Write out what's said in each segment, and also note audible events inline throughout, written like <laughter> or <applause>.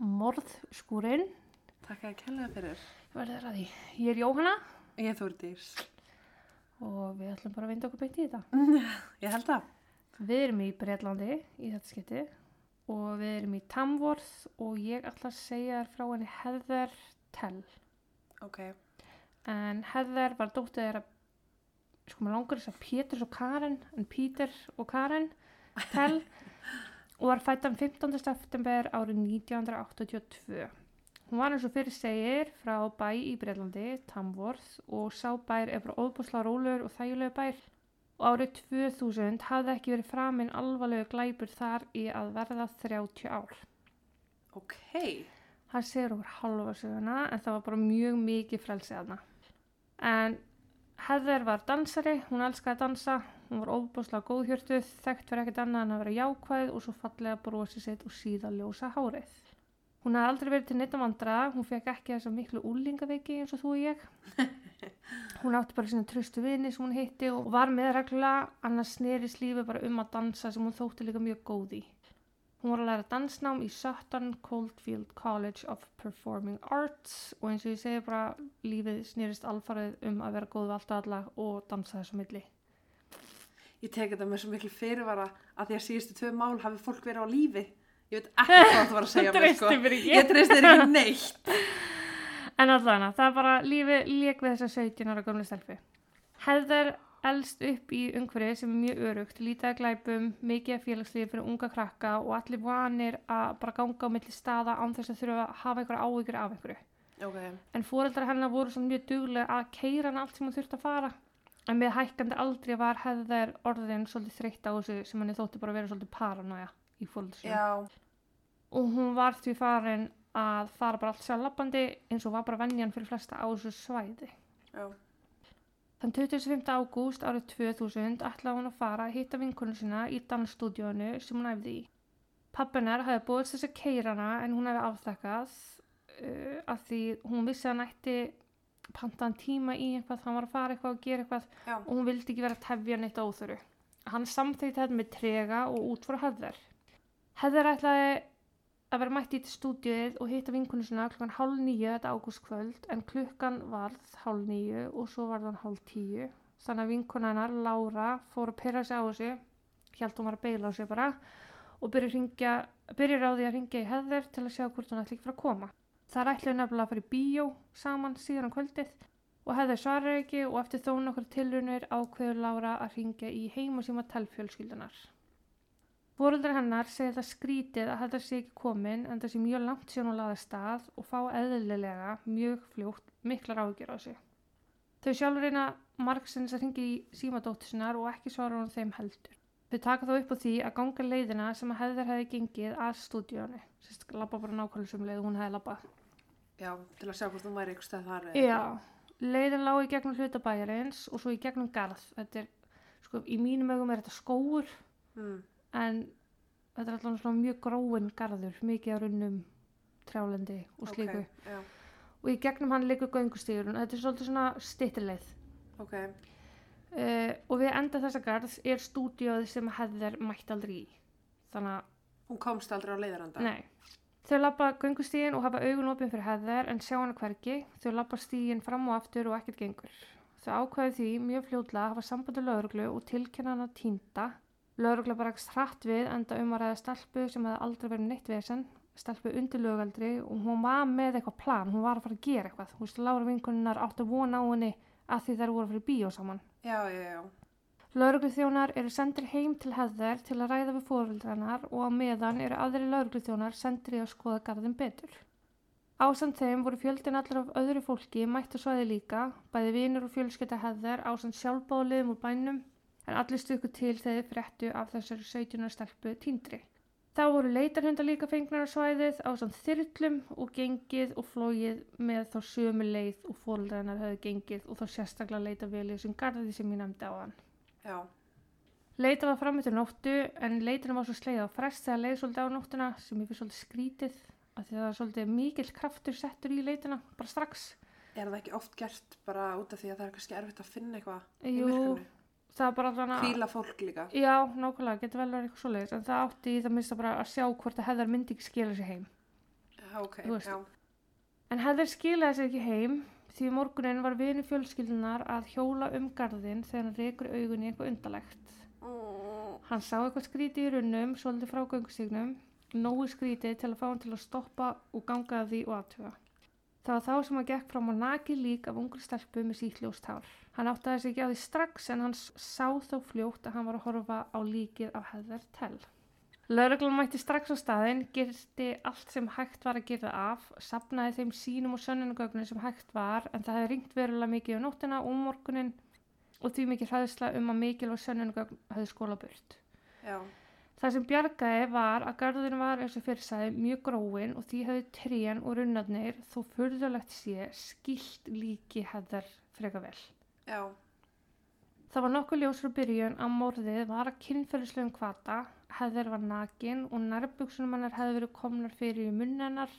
morðskúrin. Takk að kella fyrir. Verðið að því. Ég er Jóhanna Ég er Þórdís. og við ætlum bara að vinda okkur beint í þetta. <laughs> Ég held það. Við erum í Breitlandi í þetta skipti og við erum í Tamworth og ég ætla að segja þér frá henni Heather Tell. Ok. En Heather var dóttið þeirra, sko maður langar þess að Péturs og Karen, en Pítur og Karen <laughs> Tell og var fættan 15. september árið 1982. Hún var eins og fyrir segir frá bæ í Breitlandi, Tamworth og sá bær er bara óbúslega rólur og þægilegu bær. Og árið 2000 hafði ekki verið framinn alvarlegu glæpur þar í að verða 30 ár. Ok. Hann segir okkur halva söguna en það var bara mjög mikið frelsið hana. En Heather var dansari, hún elskaði að dansa, hún var óbúslega góðhjörtuð, þekkt fyrir ekkert annað en að vera jákvæð og svo fallega brosi sitt og síðan ljósa hárið. Hún hafði aldrei verið til neitt að vandra, hún fekk ekki þessa miklu úlingaveiki eins og þú og ég. <laughs> Hún átti bara sína tröstu vini sem hún hitti og var með reglulega, annars snerist lífi bara um að dansa sem hún þótti líka mjög góð í. Hún var að læra dansnám í Sutton Coldfield College of Performing Arts og eins og ég segi bara lífið snýrist alfarið um að vera góð við allt og alla og dansa þessu milli. Ég tek þetta með svo miklu fyrirvara að því að síðustu tvö mál hafi fólk verið á lífi. Ég veit ekki hvað það var að segja <laughs> mér, sko. Ég treysti þér ekki neitt. <laughs> En allavega, það er bara lífið lék við þessa 17 ára gömlu stelfi. Heather elst upp í umhverfið sem er mjög örugt, lítið að glæpum, mikið af félagslífi fyrir unga krakka og allir vanir að bara ganga á milli staða án þess að þurfa að hafa einhverja áhyggjur af einhverju. Ok. En fóreldrar hennar voru mjög duglega að keira hann allt sem hún þurfti að fara. En með hækkandi aldrei var Heather orðin svolítið þreytt á þessu sem henni þótti bara að vera svolítið paranoia í Já. og hún var því farin að fara bara allt sjálf lappandi eins og var bara venjan fyrir flesta á þessu svæði. Já. Þann 25. ágúst árið 2000 ætlaði hún að fara að hitta vinkonu sína í dansstúdíónu sem hún æfði í. Pappinar hafði búist þess að keira hana en hún hefði afþakkað uh, af því hún vissi að hann ætti pantaðan tíma í eitthvað, hann var að fara eitthvað og gera eitthvað Já. og hún vildi ekki vera að tefja neitt óþöru. Hann samþekti þetta með trega og út frá höfðar. Heather ætlaði að vera mætt í stúdíuð og hitta vinkonu sinna klukkan hálf nýju þetta ágústkvöld en klukkan varð hálf nýju og svo varð hann hálf tíu. Þannig að vinkonu hennar, Lára, fór að pyrra sig á þessu, hjælt hún var að beila á sig bara og byrjar á því að ringja í Heather til að sjá hvort hún ætli ekki fara að koma. Það ætlaði nefnilega að fara í bíó saman síðan á kvöldið og Heather svarar ekki og eftir þó nokkur tilrunir ákveður Lára að ringja í heim og síma telfjölskyldunar. Fóreldrar hennar segir það skrítið að þetta sé ekki komin en það sé mjög langt síðan hún laði stað og fá eðlilega mjög fljótt miklar ágjör á sig. Þau sjálfur reyna margsins að ringi í símadóttur sinnar og ekki svara hún þeim heldur. Þau taka þó upp á því að ganga leiðina sem að hefðar hefði gengið að stúdíónu. Sérst, labba bara nákvæmlega sem leið hún hefði labbað. Já, til að sjá hvort þú væri ykkur stað þar. Já, leiðin lág í gegnum hluta bæjarins og svo í gegnum garð. Þetta er, sko, í mínum augum er þetta skóur Mm. en þetta er alltaf svona mjög gróin garður, mikið á runnum trjálendi og slíku. Ok, já. Og í gegnum hann liggur göngustíðurinn, þetta er svolítið svona stittileið. Ok. Uh, og við enda þessa garð er stúdíóð sem hefðir mætt aldrei í. Þannig að Hún komst aldrei á leiðaranda. Nei. Þau lappa göngustíðin og hafa augun opinn fyrir heðar en sjá hana hvergi. Þau lappa stíðin fram og aftur og ekkert gengur. Þau ákveðu því mjög fljótlega að hafa sambandi lauruglu og tilkynna hana týnda. Laurugla bara ekki hratt við enda um að ræða stelpu sem hefði aldrei verið neitt vesen. Stelpu undir lögaldri og hún var með eitthvað plan. Hún var að fara að gera eitthvað. Já, já, já. Laurugluþjónar eru sendir heim til heðar til að ræða við fóröldrarnar og á meðan eru aðri laurugluþjónar sendir í að skoða garðin betur. Ásand þeim voru fjöldin allir af öðru fólki mætt á svæði líka, bæði vinur og fjölskytta heðar ásand sjálfbáliðum úr bænum en allir stukku til þegar þeir fréttu af þessari 17. stelpu tíndri. Þá voru leitarhundar líka fengnar á svæðið ásand þyrlum og gengið og flóið með þá sömu leið og fóröldrarnar höfðu gengið og þá sérstaklega leita vel í þessum garði sem ég nefndi á hann. Já. Leita var fram eftir nóttu en leitinu var svo sleið á frest þegar leið svolítið á nóttuna sem ég fyrir svolítið skrítið af því að það er svolítið mikill kraftur settur í leitina bara strax. Er það ekki oft gert bara út af því að það er kannski erfitt að finna eitthvað í Jú, myrkrinu? Það bara allan Hvíla fólk líka. Já, nákvæmlega, getur vel verið eitthvað svoleiðis en það átti í það minnst bara að sjá hvort að Heather myndi ekki skila sér heim. Já, ok, já. En Heather skilaði sér ekki heim því morgunin var vini fjölskyldunar að hjóla um garðin þegar hann reykur augun í eitthvað undalegt. Mm. Hann sá eitthvað skrítið í runnum, svolítið frá göngustignum, nógu skrítið til að fá hann til að stoppa og ganga að því og aðtuga. Það var þá sem hann gekk fram á nakið lík af ungri stelpu með sítljóst hár. Hann áttaði sig ekki á því strax en hann sá þó fljótt að hann var að horfa á líkið af Heather Tell. Lauruglan mætti strax á staðinn, gerti allt sem hægt var að gera af, sapnaði þeim sínum og sönnunagögnum sem hægt var en það hefði ringt verulega mikið á nóttina og um morgunin og því mikið hræðsla um að mikil og sönnunagögn hefði skóla burt. Já, Það sem bjargaði var að garðurinn var eins og fyrir sagði mjög gróin og því hefði trén og runnarnir þó furðulegt sé skilt líki hefðar freka vel. Já, Það var nokkuð ljós frá byrjun að morðið var að kynferðislegum kvata, hefðar var nakin og nærbuksunum hennar hefði verið komnar fyrir í munn hennar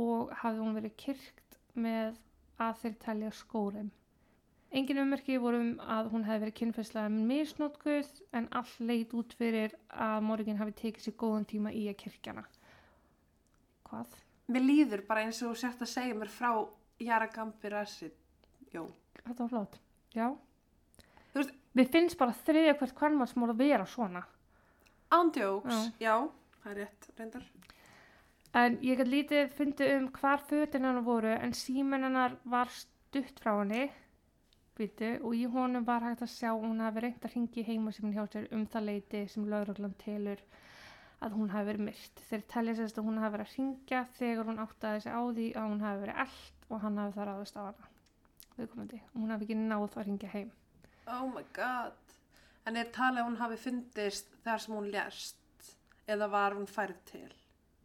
og hafði hún verið kyrkt með að þeir telja skórum. Engin ummerki voru um að hún hefði verið kynferðslega misnótkuð en all leit út fyrir að morgin hafi tekið sér góðan tíma í að kirkjana. Hvað? mér líður bara eins og sért að segja mér frá Jara Gambir Acid. Jó, Þetta var flott. Já. Þú veist- Við finnst bara þriðja hvert hvernmarsmór að vera svona. ándjóks, já, það er rétt, reyndar. En ég gæti lítið fundið um hvar fötin hennar voru en síminn hennar var stutt frá henni býtu, og í honum var hægt að sjá hún hafi reynt að ringi heima sem hjá sér um það leiti sem lauruglan telur að hún hafi verið myrt. Þeir telja sérst að hún hafi verið að ringja þegar hún áttaði sig á því að hún hafi verið eld og hann hafi það ráðist á hana. Viðkomandi. Og hún hafi ekki náð að ringja heim. Oh my god. En er talið að hún hafi fundist þar sem hún lérst? Eða var hún færð til?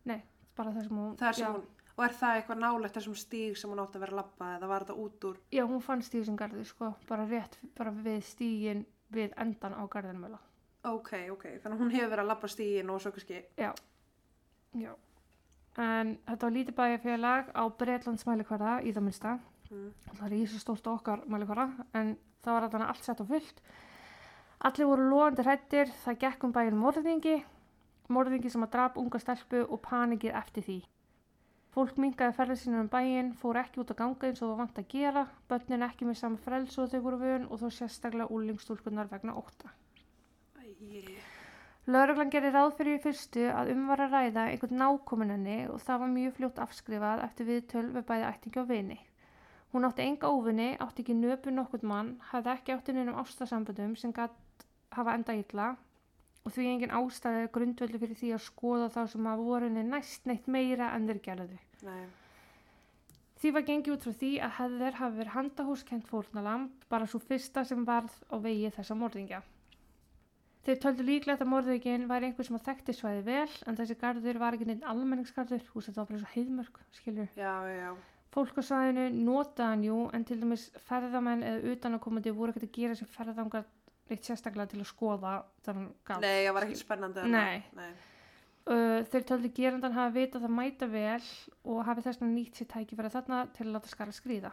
Nei, bara það sem hún... Þar sem hún, og er það eitthvað nálægt þessum stíg sem hún átti að vera að labba eða var þetta út úr? Já, hún fannst í þessum garði, sko, bara rétt, bara við stígin við endan á garðinmjöla. Ok, ok, þannig að hún hefur verið að labba stígin og svo kannski, Já. Já. En þetta var lítið bæjarfélag á Breitlands mælikvarða í það minnsta. Mm, Það er í þessu stórt okkar mælikvarða, en það var þarna allt sett og fullt. Allir voru loðandi hrættir, það gekk um bæjun morðingi, morðingi sem að drap unga stelpu og panikið eftir því. Fólk mingaði ferðið sínum um bæinn, fór ekki út að ganga eins og það vant að gera, börnin ekki með sama frels og þau voru vön og þó sérstaklega úlingstúlkunar vegna ótta. æ, Lauruglan gerir ráð fyrir í fyrstu að um var að ræða einhvern nákomin henni og það var mjög fljótt afskrifað eftir viðtöl við bæði ættingi og vini. Hún átti enga óvinni, átti ekki nöpu nokkurn mann, hafði ekki átti neinum ástasambandum sem gætt hafa enda illa og því engin ástæði grundvöldu fyrir því að skoða þá sem að voru henni næst neitt meira en þeir gerðu. nei, Því var gengið út frá því að hefðir hafi verið handahúskent fórnalamb, bara svo fyrsta sem varð á vegi þessa morðingja. Þeir töldu líklegt að morðingin væri einhver sem að þekkti svæði vel, en þessi garður var ekki neitt almenningsgarður, hús þetta var bara svo heiðmörk, skilur. já, já, já, Fólk á svæðinu notaði hann jú, en til dæmis ferðamenn eða utanakomandi voru ekkert að gera sér ferðangar neitt sérstaklega til að skoða þannig garð. nei, það var ekki spennandi. Nei. nei, Uh, þeir töldu gerandan hafa vitað það mæta vel og hafi þess vegna nýtt sér tækifæri þarna til að láta skara skrýða.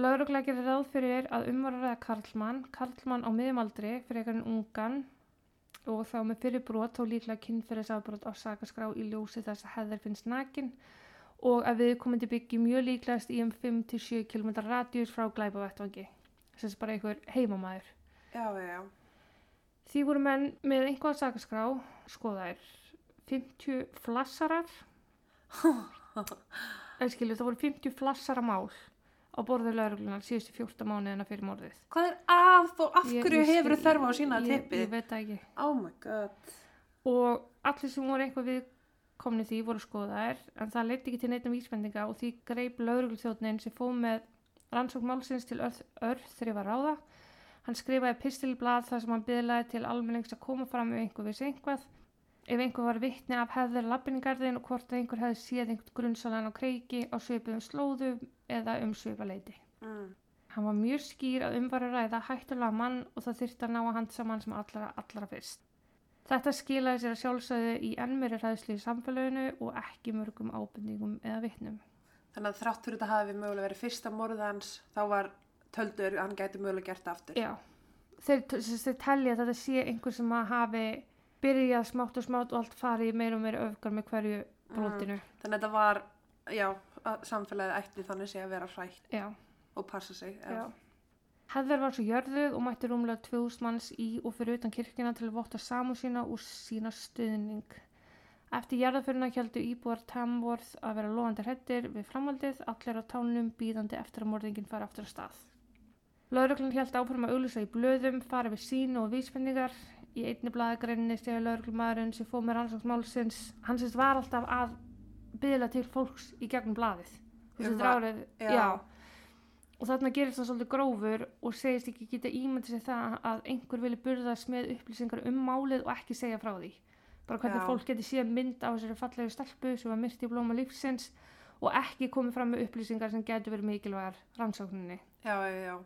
Lauruglega gerir ráð fyrir að umvarar karlmann, karlmann á miðumaldri fyrir einhvern ungan og þá með fyrir brot og líklega kynferðisafbrot á sakaskrá í ljósi þess að heðar finnst nakin og að viðkomandi byggi mjög líklegast í um 5-7 km radíus frá glæpavettvangi. Þess að bara einhver heimamæður. já, já, já, Því voru menn með einhvað sakaskrá, skoðaðir 50 flassarar, <laughs> en skilju það voru 50 flassara mál á borðið lauruglunar síðustu 14 mánuðina fyrir morðið. Hvað er að fó, af Ég- hverju ég hefur skil- þörf á sína ég, tippið? ég veit það ekki. Oh my god. Og allir sem voru eitthvað viðkomni því voru skoðaðir, en það leiti ekki til neitt um vísbendinga og því greip lauruglþjóðnin sem fóð með rannsókn málsins til örð, örð þrifar ráða. Hann skrifaði pistilblad þar sem hann byðlaði til almennings að koma fram ef einhver vissi einhvað. Ef einhver var vittni af hefðir lappingarðin og hvort einhver hefði séð einhvern grunnsalan á kreiki á svipuðum slóðum eða um svipaleiti. Mm. Hann var mjög skýr að um var að ræða hættulega mann og það þyrfti að ná að handsa mann sem allra, allra fyrst. Þetta skilaði sér að sjálfsögðu í enn meiri ræðslu í samfélaginu og ekki mörgum ábendingum eða vittnum. Þannig að þrátt fyrir þetta hafi mögulega verið fyrsta morðið hans, þá var töldur hann gæti mögulega gert aftur. Já, þeir, þeir, telja að þetta sé einhver sem að hafi byrjað smátt og smátt og allt farið meira og meira öfgar með hverju brotinu. Þannig að þetta var, já, samfélagið ætti þannig sé að vera hrætt Já, og passa sig. já. Heather var svo jörðuð og mætti rúmlega 2000 manns í og fyrir utan kirkina til að votta samú sína og sína stuðning. Eftir jarðaföruna heldur íbúar Tamworth að vera loðandi hrettir við framhaldið, allir á tánum býðandi eftir að morðingin fara aftur að stað. Lauruglan held áfram að auglýsa í blöðum, fara við sín og víspenningar. Í einni blaðagreininni stegi lauruglumæðurinn sem fóð með rannsóknmálsins, hann sést var alltaf að byðla til fólks í gegnum blaðið. Þú veist, Um þetta er va- árið, já. já. Og þarna gerist það svolítið grófur og segist ekki geta ímyndið sér það að einhver vilja burðast með upplýsingar um málið og ekki segja frá því. Bara hvernig Já. fólk geti séð mynd á þessari fallegu stelpu sem var myrt í blóma lífsins og ekki komið fram með upplýsingar sem getur verið mikilvægar rannsókninni. Já, já, já.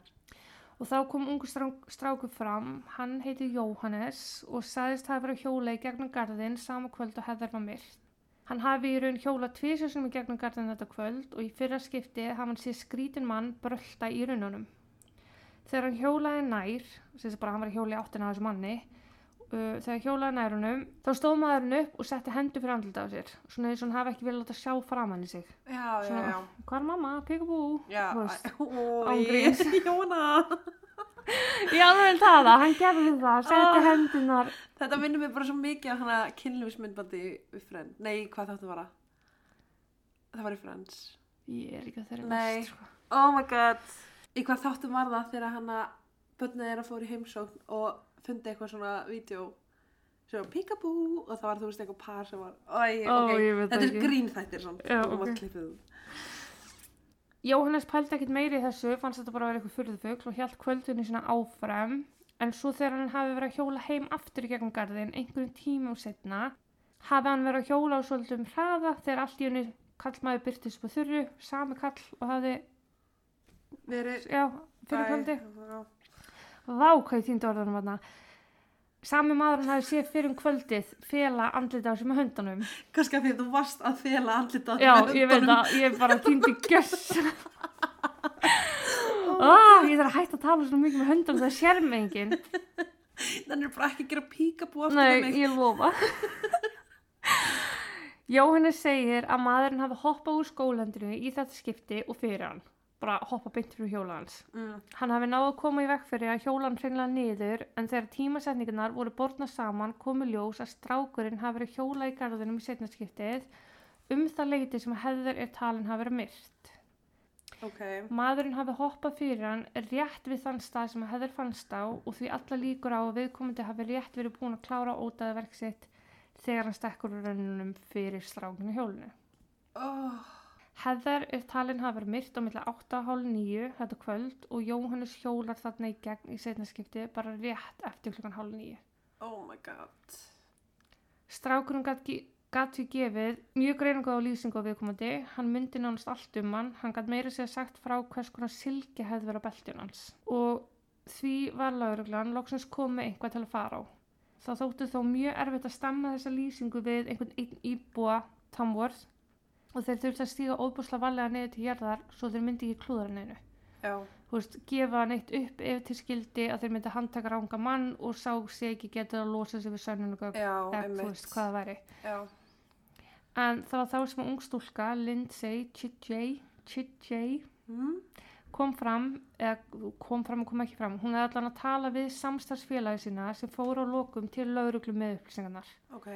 Og þá kom ungu strá, stráku fram, hann heiti Jóhannes og sagðist hafa verið að hjóla í gegnum garðin sama kvöld og hefðar var myrt. Hann hafi í raun hjóla tvísessum í gegnum garðin þetta kvöld og í fyrra skipti hafa hann séð skrítin mann brölda í raununum. Þegar hann hjólaði nær, sem þess bara hann var að í áttina á þessu manni, uh, þegar hjólaði nær honum, þá stóð maðurinn upp og setti hendur fyrir andlita á sér. Svona eins og hann hafi ekki vilja láta sjá framann í sig. Já, já, Svona, já. Hvað er mamma? Píkabú? Já, ói. <laughs> <laughs> Jóna. Já, það er það, hann gerði það, setti Ah. hendunar Þetta minnir mér bara svo mikið á hana kynlífsmyndbandi við Friends. Nei, hvað þáttu var það? Það var í Friends. Ég er ekki að þeirra list, sko. Oh my god. Í hvað þáttum var það þegar hana börnið er að fóra í heimsókn og fundi eitthvað svona vídeo sem var peekaboo og það var þú veist eitthvað par sem var Æ, Ó, ok, ég þetta er ekki. grín þættir svona þú mátt klippið út. Jóhannes pældi ekkert meiri í þessu, fannst þetta bara að vera eitthvað furðufugl og hjælt kvöldunni sína áfram. En svo þegar hann hafi verið að hjóla heim aftur í gegnum garðin einhverjum tímum setna, hafi hann verið að hjóla á svolítið um hraða þegar allt í henni kallmaður byrtist upp á þurru, sami kall og hafði, Verið já, fyrir Æ, kvöldi. já. Vá, hvað ég týndi orðanum þarna. Sami maðurinn hafi séð fyrir um kvöldið fela andlita á sig með höndunum. Kannski að því að þú varst að fela andlitað Já, ég veit að ég bara týndi <laughs> gjöss. <laughs> ah, ég þarf að hætta að tala svona mikið með höndunum það sér mig enginn. <laughs> Þannig er bara ekki að gera aftur Nei, ég lofa. Jóhannes segir að maðurinn hafi hoppað úr skólandinu í þetta skipti og fyrir hann. Bara hoppa beint fyrir hjóla hans. Mm. Hann hafi náðu að koma í vekk fyrir að hjólan hreinlega niður en þegar tímasetningarnar voru borna saman komu ljós að strákurinn hafi verið hjóla í garðinum í setnaskiptið um það leiti sem hefður er talin hafi verið myrt. Ok, Maðurinn hafi hoppað fyrir hann rétt við þann stað sem hefður fannst á og því alla líkur á að viðkomandi hafi rétt verið búin að klára ótaða verk sitt þegar hann stekkur úr rönnunum fyrir strákinu hjólinu. oh, Heather er talin hafa verið myrt á milli 8.30 þetta kvöld og Jóhannes hjólar þarna í gegn í setnaskipti bara rétt eftir klukkan hálf nýju. oh my god. Strákurinn gatt því gefið mjög greiningu á lýsingu á viðkomandi, hann myndi nánast allt um hann, hann gatt meira sér sagt frá hvers konar silki hefði verið á beltjun hans. Og því var lauruglan loksins komið einhvað til að fara á. Það þótti þó mjög erfitt að stemma þessa lýsingu við einhvern einn íbúa Tamworth og þeir þurfti að stíga óbúslega valega niður til jarðar svo þeir myndi ekki klúðra neinu. Já, Þú veist, gefa neitt upp ef til skildi að þeir myndi handtaka ránga mann og sá sig ekki getið að losa sig við eða þú veist hvað það væri. Já, En það var þá sem ung stúlka, Lindsay Chidjay, mm? kom fram, eða kom fram og kom ekki fram. Hún hefði allan að tala við samstarfsfélagi sína sem fóru á lokum til lauruglu með upplýsingarnar. ok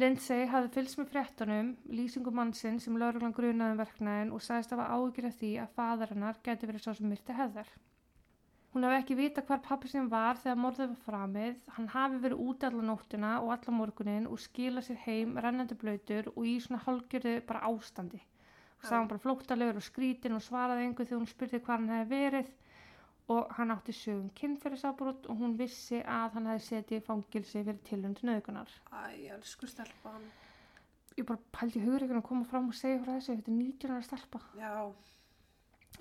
Lindsay hafði fylgst með fréttunum, lýsingu mannsinn sem lauruglan grunaði um verknæðin og sagðist hafa áhyggjur af því að faðar hennar geti verið svo sem myrti hefðar. Hún hafi ekki vita hvar pappi sem var þegar morðið var framið, hann hafi verið úti allan nóttina og allan morgunin og skila sér heim rennandi blöytur og í svona hálgjörðu bara ástandi. Og það var bara flóttalegur og skrítin og svaraði einhver þegar hún spurði hvað hann hefði verið og hann átti sögum kynferðisafbrot og hún vissi að hann hefði setið fangilsi fyrir tilhund nöðgunar. Æ, elsku stelpan Ég bara pældi í hugreikinu að koma fram og segja frá þessu, þetta er 19 ára stelpa. Já,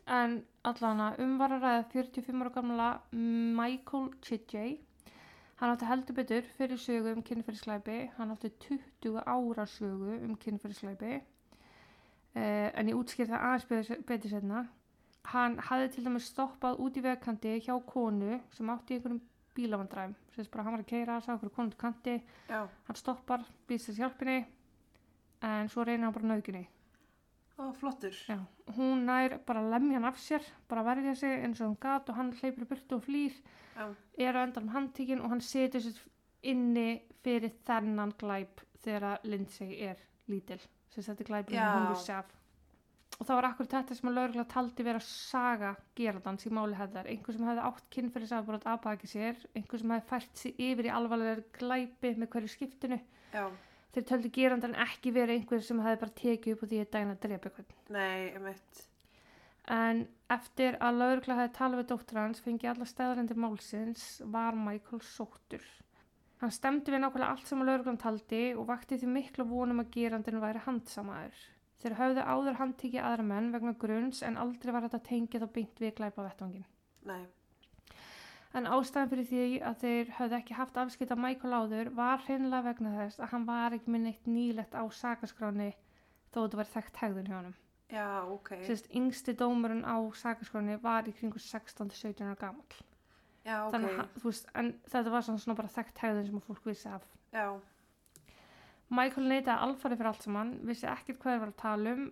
En allan að umvararæða 45 ára gamla Michael Chidjay, hann átti heldur betur fyrir sögu um kynferðislæpi, hann átti 20 ára sögu um kynferðislæpi, eh, en ég útskýr það aðeins betur setna. Hann hafði til dæmis stoppað út í vegkandi hjá konu sem átti einhverjum bílavandræðum. Sérst bara hann var að keira, sá okkur konum til kanti, Já. hann stoppar, býst þess hjálpinni, en svo reynir hann bara nöðginni. Ó, flottur. Já, hún nær bara að lemja hann af sér, bara verja sig eins og hann gat og hann hleypur í burtu og flýr, Já. er á endan um handtíkin og hann setur sér inni fyrir þennan glæp þegar Lindsay er lítil. Sérst þetta er glæpin Já. sem hún af. Og það var akkur þetta sem að laurugla taldi vera saga gerandans í máli hefðar. Einhver sem hefði átt kynferðisafbrot að baki sér, einhver sem hefði fært sig yfir í alvarlegar glæpi með hverju skiptinu. Já. Þeir töldu gerandan ekki verið einhver sem hefði bara tekið upp og því að dæna að drepa eitthvað. Nei, emitt. En eftir að laurugla hefði talað við dóttur hans fengi alla stæðarendi málsins var Michael sóttur. Hann stemdi við nákvæmlega allt sem að lauruglan taldi og vakti því miklu vonum að gerandin væri handsamaður. Þeir höfðu áður handtikið aðra menn vegna grunns en aldrei var þetta tengið og beint við glæpa vettvangin. Nei. En ástæðan fyrir því að þeir höfðu ekki haft afskipt af Michael áður var hreinlega vegna þess að hann var ekki með neitt nýlegt á sakaskráni þó þetta var þekkt hegðun hjá honum. Já, ok. Sérst, yngsti dómurinn á sakaskráni var í kringu 16-17 ára gamall. Já, ok. Þannig hann- veist, en þetta var svona, bara þekkt hegðun sem fólk vissi af. Já. Michael neitaði alfarið fyrir allt saman, vissi ekkert hvað þeir var að tala um,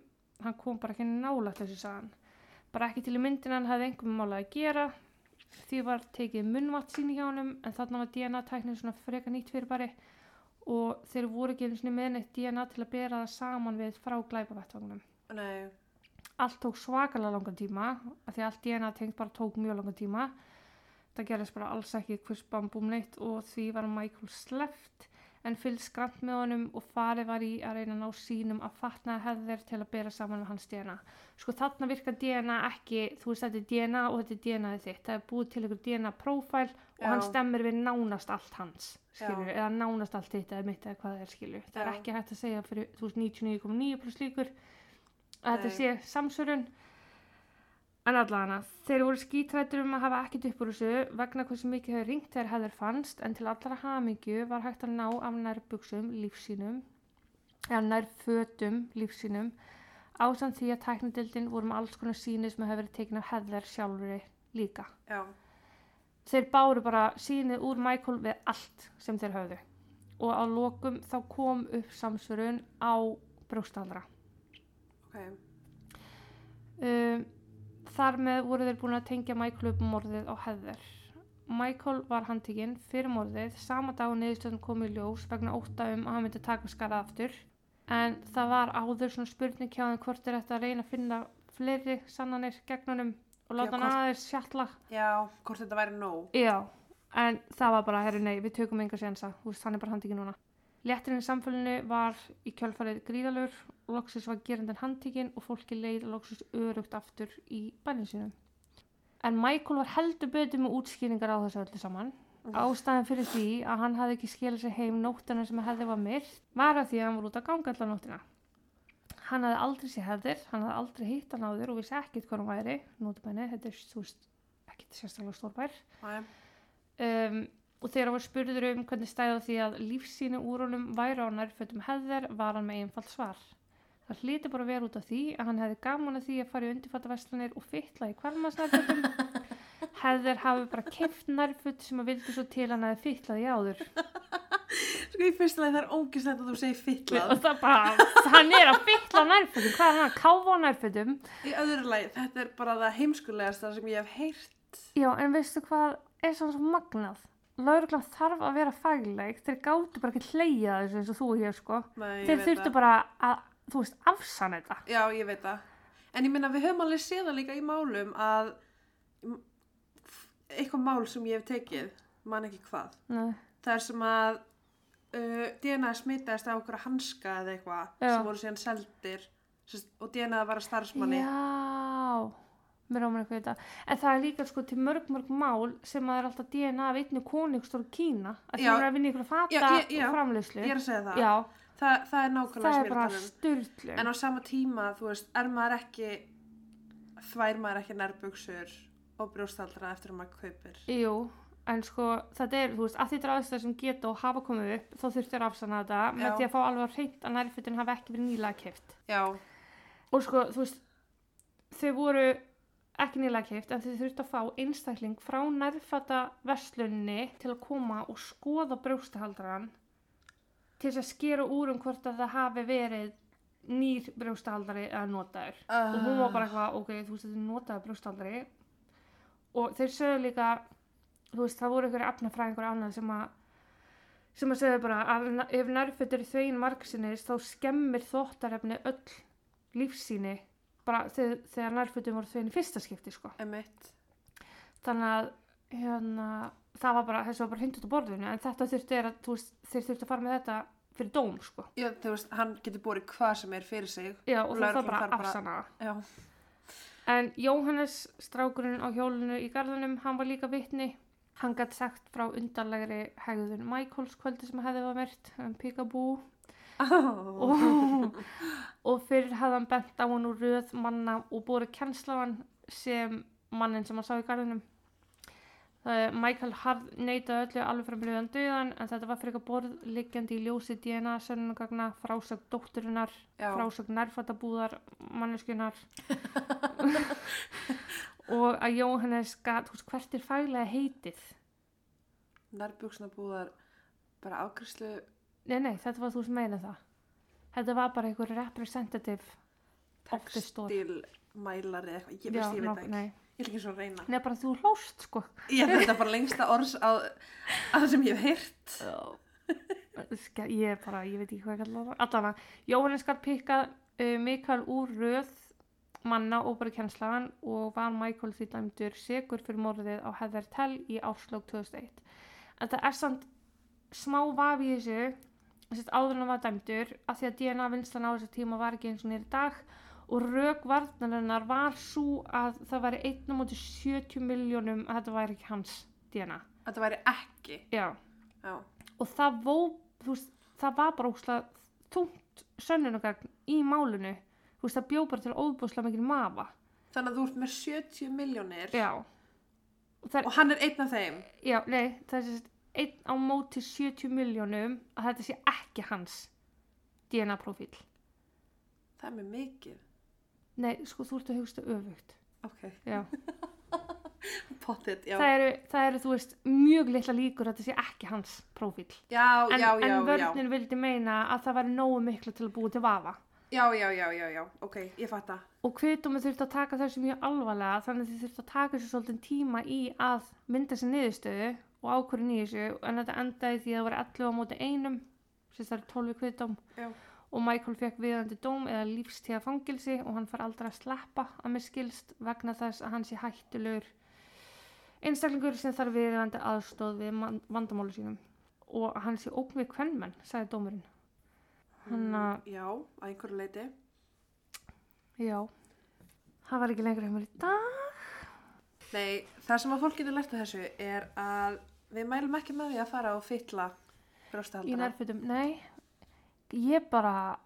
hann kom bara ekki nálægt þessu sagan. Bara ekki til í myndina hann hafði einhverjum mála að gera, því var tekið munnvatt síni hjá honum, en þarna var DNA-tæknin svona freka nýtt fyrir bari og þeir voru ekki einu sinni með neitt DNA til að bera það saman við frá glæpavettvagnum. Nei. allt tók svakalega langan tíma af því allt DNA tengt bara tók mjög langan tíma það gerðist bara alls ekki hvers bambúm neitt og því var Michael sleft en fylgst skrant með honum og farið var í að reyna að ná sínum að fatnaði hefðir til að bera saman með hans DNA sko þarna virkar DNA ekki þú veist þetta er DNA og þetta er DNA -ið þitt það er búið til einhver DNA profile og hann Já. stemmir við nánast allt hans skilur, Já. eða nánast allt þitt eða mitt eða hvað það er skilur það er ekki hægt að segja fyrir þú veist 99,9 pluss líkur að þetta Nei. sé samsörun en allavega þeir voru skítrættur um að hafa ekkert upp úr þessu vegna hversu mikið hefur ringt þegar hefur fannst en til allra hamingju var hægt að ná af nærbuxum lífsínum eða nær fötum lífsínum ásamt því að tæknidildin voru með alls konar síni sem hefur verið tekin af heðler sjálfur líka Já. þeir báru bara sínið úr Michael við allt sem þeir höfðu og á lokum þá kom upp samsörun á brjóstaldra Ok. um, þar með voru þeir búin að tengja Michael upp morðið á heðver Michael var handtekinn fyrir morðið. Sama dag og niðurstöðum kom í ljós vegna ótta um að hann myndi taka skarað aftur. En það var áður svona spurning hjá þeim hvort er þetta að reyna að finna fleiri sannanir gegnunum og láta hann aðeins sjalla. Já, hvort þetta væri nóg. Já, en það var bara, herru nei, við tökum enga hann er bara handtekinn núna. Létturinn í samfélinu var í kjölfarið gríðalur, loksis var gerandinn handtekinn og fólki leið loksis örugt aftur í bænum sínum. En Michael var heldur betur með útskýringar á þessu öllu saman. Ástæðan fyrir því að hann hafði ekki skilað sér heim nóttina sem hefði var myrt var að því að hann var út að ganga allar nóttina. Hann hafði aldrei sér hefðir, hann hafði aldrei hitt hann áður og vissi ekkert hvað hann væri, nótabæni, þetta er þú veist, ekkert sérstaklega stórbær um, og þegar hann var spurður um hvernig stæði á því að lífsýni úr honum væri á nærfötum heðver var hann með einfalt svar. Það hlýti bara að vera út af því að hann hefði gaman að því að fara í undirfattaverslanir og fytla í kvalmasnærfötum. <laughs> Heðver hafi bara keft nærföt sem að vildi svo til hann hefði fytlað í áður. <laughs> Sko í fyrsta leið það er ógislegt að þú segir fytlað. Og það bara, hann er að fytla nærfötum, hvað er hann að káfa nærfötum? Í öðru leið, þetta er bara það heimskulegasta sem ég hef heyrt. Já, en veistu hvað er svona svo magnað? Lauruglan þarf að vera fagleg, þeir gáttu bara ekki hleyja þessu eins og þú og ég sko. Nei, ég þeir þurftu bara að, þú veist, afsanna þetta. Já, ég veit það. En ég minna, við höfum alveg séð það líka í málum að eitthvað mál sem ég hef tekið, man ekki hvað, Nei. það er sem að uh, DNA smitaðist á okkur hanska eða eitthvað sem voru síðan seldir sest, og DNA var að starfsmanni. Já. En það er líka sko til mörg, mörg mál sem að er alltaf DNA af einni konungstór Kína. Að það er að vinna ykkur að fata Já, ég- já. og framleyslu. Ég er að segja það. Já, Þa, það er nákvæmlega það er bara um. styrlu. En á sama tíma, þú veist, er maður ekki, þvær maður ekki nærbuksur og brjóstaldra eftir að maður kaupir. Jú, en sko þetta er, þú veist, að þetta er aðstæður sem geta og hafa komið upp, þá þurftir afsanna þetta með Já. því að fá alveg að reynt að nærfötin hafi ekki verið nýlega keft. Já, Og sko, þú veist, þau voru ekki nýlega keift en þið þurftu að fá einstakling frá nærfata verslunni til að koma og skoða brjóstahaldaran til þess að skera úr um hvort að það hafi verið nýr brjóstahaldari eða notaður uh, og hún var bara eitthvað, ok, þú veist þetta er notaður brjóstahaldari og þeir sögðu líka þú veist, það voru ykkur efnafræðingur annað sem að sem að segja bara að ef nærfötur þvegin margsinnis þá skemmir þvottarefni öll lífsýni bara þegar, þegar nærfötur voru þvegin í fyrsta skipti sko. Emitt. þannig að hérna, það var bara, þessu var bara hindut á borðinu en þetta þurfti er að, þú veist, þeir þurfti að fara með þetta fyrir dóm sko. Já, þú veist, hann getur borið hvað sem er fyrir sig. Já, og það þarf bara að bara- afsana. Já. En Jóhannes, strákurinn á hjólinu í garðunum, hann var líka vitni. Hann gætt sagt frá undarlegri hegðun Michaels kvöldi sem hefði var myrt, um Peekaboo. Oh. Og, og fyrir hefði hann bent á hann úr röð manna og búið kennsla á hann sem mannin sem hann sá í garðunum. Michael harð neitaði öllu alveg frá mjögðan döðan en þetta var fyrir eitthvað borð liggjandi í ljósi DNA sönnugagna, frásögn dótturinnar, frásögn nærfattabúðar manneskunar <laughs> og að Jóhannes gat, veist, hvert er faglega heitið? Nærbuksnabúðar, bara ákvæslu. Nei, nei, þetta var þú sem meina það. Þetta var bara einhver representative store. Textilmælari eða eitthvað. Ég veist, ég veit ekki. Ég vil ekki svo reyna. nei, bara þú hlóst, sko. Ég veit það bara lengsta orðs á það sem ég hef heyrt. Ég er bara, ég veit ekki hvað ég kallar það. Allana, Jóhannes skal pikka uh, Mikael úr röð manna og bara kennslaðan og var Michael því dæmdur segur fyrir morðið á Heather Tell í árslók 2001. En það er samt smá vafi í þessu áður en hann var dæmdur af því að DNA vinslan á þessu tíma var ekki eins og nýri dag og rauk varnarinnar var svo að það væri 1 mútið 70 miljónum að þetta væri ekki hans DNA. Þetta væri ekki. Já Já. og það, vó, veist, það var bara óslega þungt sönnunagagn í málinu þú veist, það bjó bara til óbúslega mikil mafa Þannig að þú ert með 70 miljónir já og og hann er einn af þeim. já, nei, það er einn á móti 70 miljónum að þetta sé ekki hans DNA profíl Það er með mikið. Nei, sko, þú ert að hugsta öfugt Ok. já, <laughs> Pottit, já. það eru, það eru, þú veist, mjög litla líkur að þetta sé ekki hans profíl Já, en, já, já, en já. vörnin vildi meina að það væri nógu miklu til að búa til vafa Já, já, já, já, já. Ok, ég fatt það. og kvitumið þurfti að taka þessu mjög alvarlega þannig að þið þurfti að taka þessu svolítið tíma í að mynda sér niðurstöðu og ákvörðin í þessu en þetta endaði því að það var 11 á móti einum sem það er 12 kvitum Já. Og Michael fekk viðandi dóm eða lífstíða fangilsi og hann far aldrei að sleppa að mér skilst vegna þess að hann sé hættulegur einstaklingur sem þarf viðandi aðstóð við vandamálu sínum og hann sé ógn við kvennmenn, sagði dómurinn hann að Mm, Já, að einhverju leiti. Já, það var ekki lengur hjá mér í dag. Nei, það sem að fólk getur lært af þessu er að við mælum ekki með því að fara og fytla Í brjóstahaldara. nærfötum, nei, ég bara,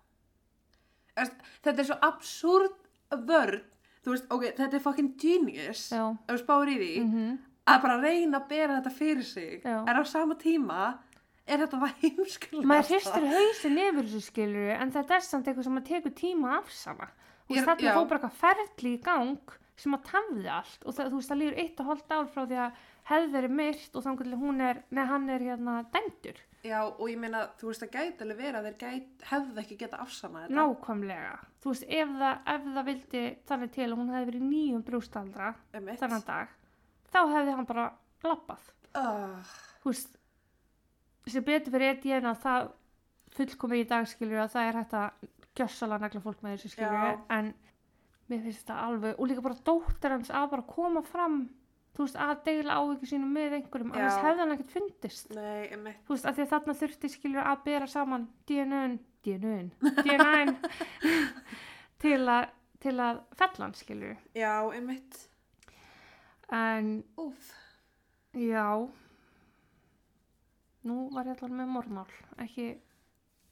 Þetta er svo absúrt vörn. Þú veist, ok, þetta er fucking genius. já, Ef við spáir í því, mhm, að bara reyna að bera þetta fyrir sig. Já. En á sama tíma er þetta það <laughs> heimskulega. maður hristur hausin yfir þessu skilur en þetta er samt eitthvað sem maður tekur tíma. Þú Ég- veist, þetta fór bara eitthvað ferli í gang sem að tafði allt og það, þú veist, það líður eitt og hálft ár frá því að hefði verið myrt og þannig að hún er, nei, hann er hérna dæmdur, Já, og ég meina, þú veist, það gæti alveg verið að þeir gæti, hefðu ekki geta afsanað þetta. nákvæmlega. Þú veist, ef það, ef það vildi þannig til að hún hefði verið nýjum brústaldra þennan dag, þá hefði hann bara lappað. Uh, þú veist sem betur fyrir EDN að það fullkomið í dag skilur að það er hægt að gjössalega negla fólk með þessu skilur Já. en mér finnst þetta alveg og líka bara dóttir hans að bara koma fram þú veist að deila áhyggjur sínum með einhverjum Já. annars hefði hann ekkert fundist nei, einmitt. þú veist að því að þarna þurfti skilur að bera saman DNA-un DNA-un DNA-un <laughs> til að til að fella hann skilur Já, einmitt. en Úf. Já Nú var ég allavega með morðmál ekki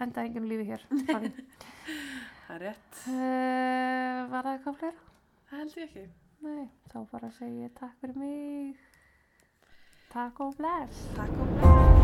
enda enginn lífi hér <laughs> uh, Það er rétt. Var það eitthvað fleira? Það held ég ekki. Nei, þá bara segi ég takk fyrir mig Takk og bless Takk og bless.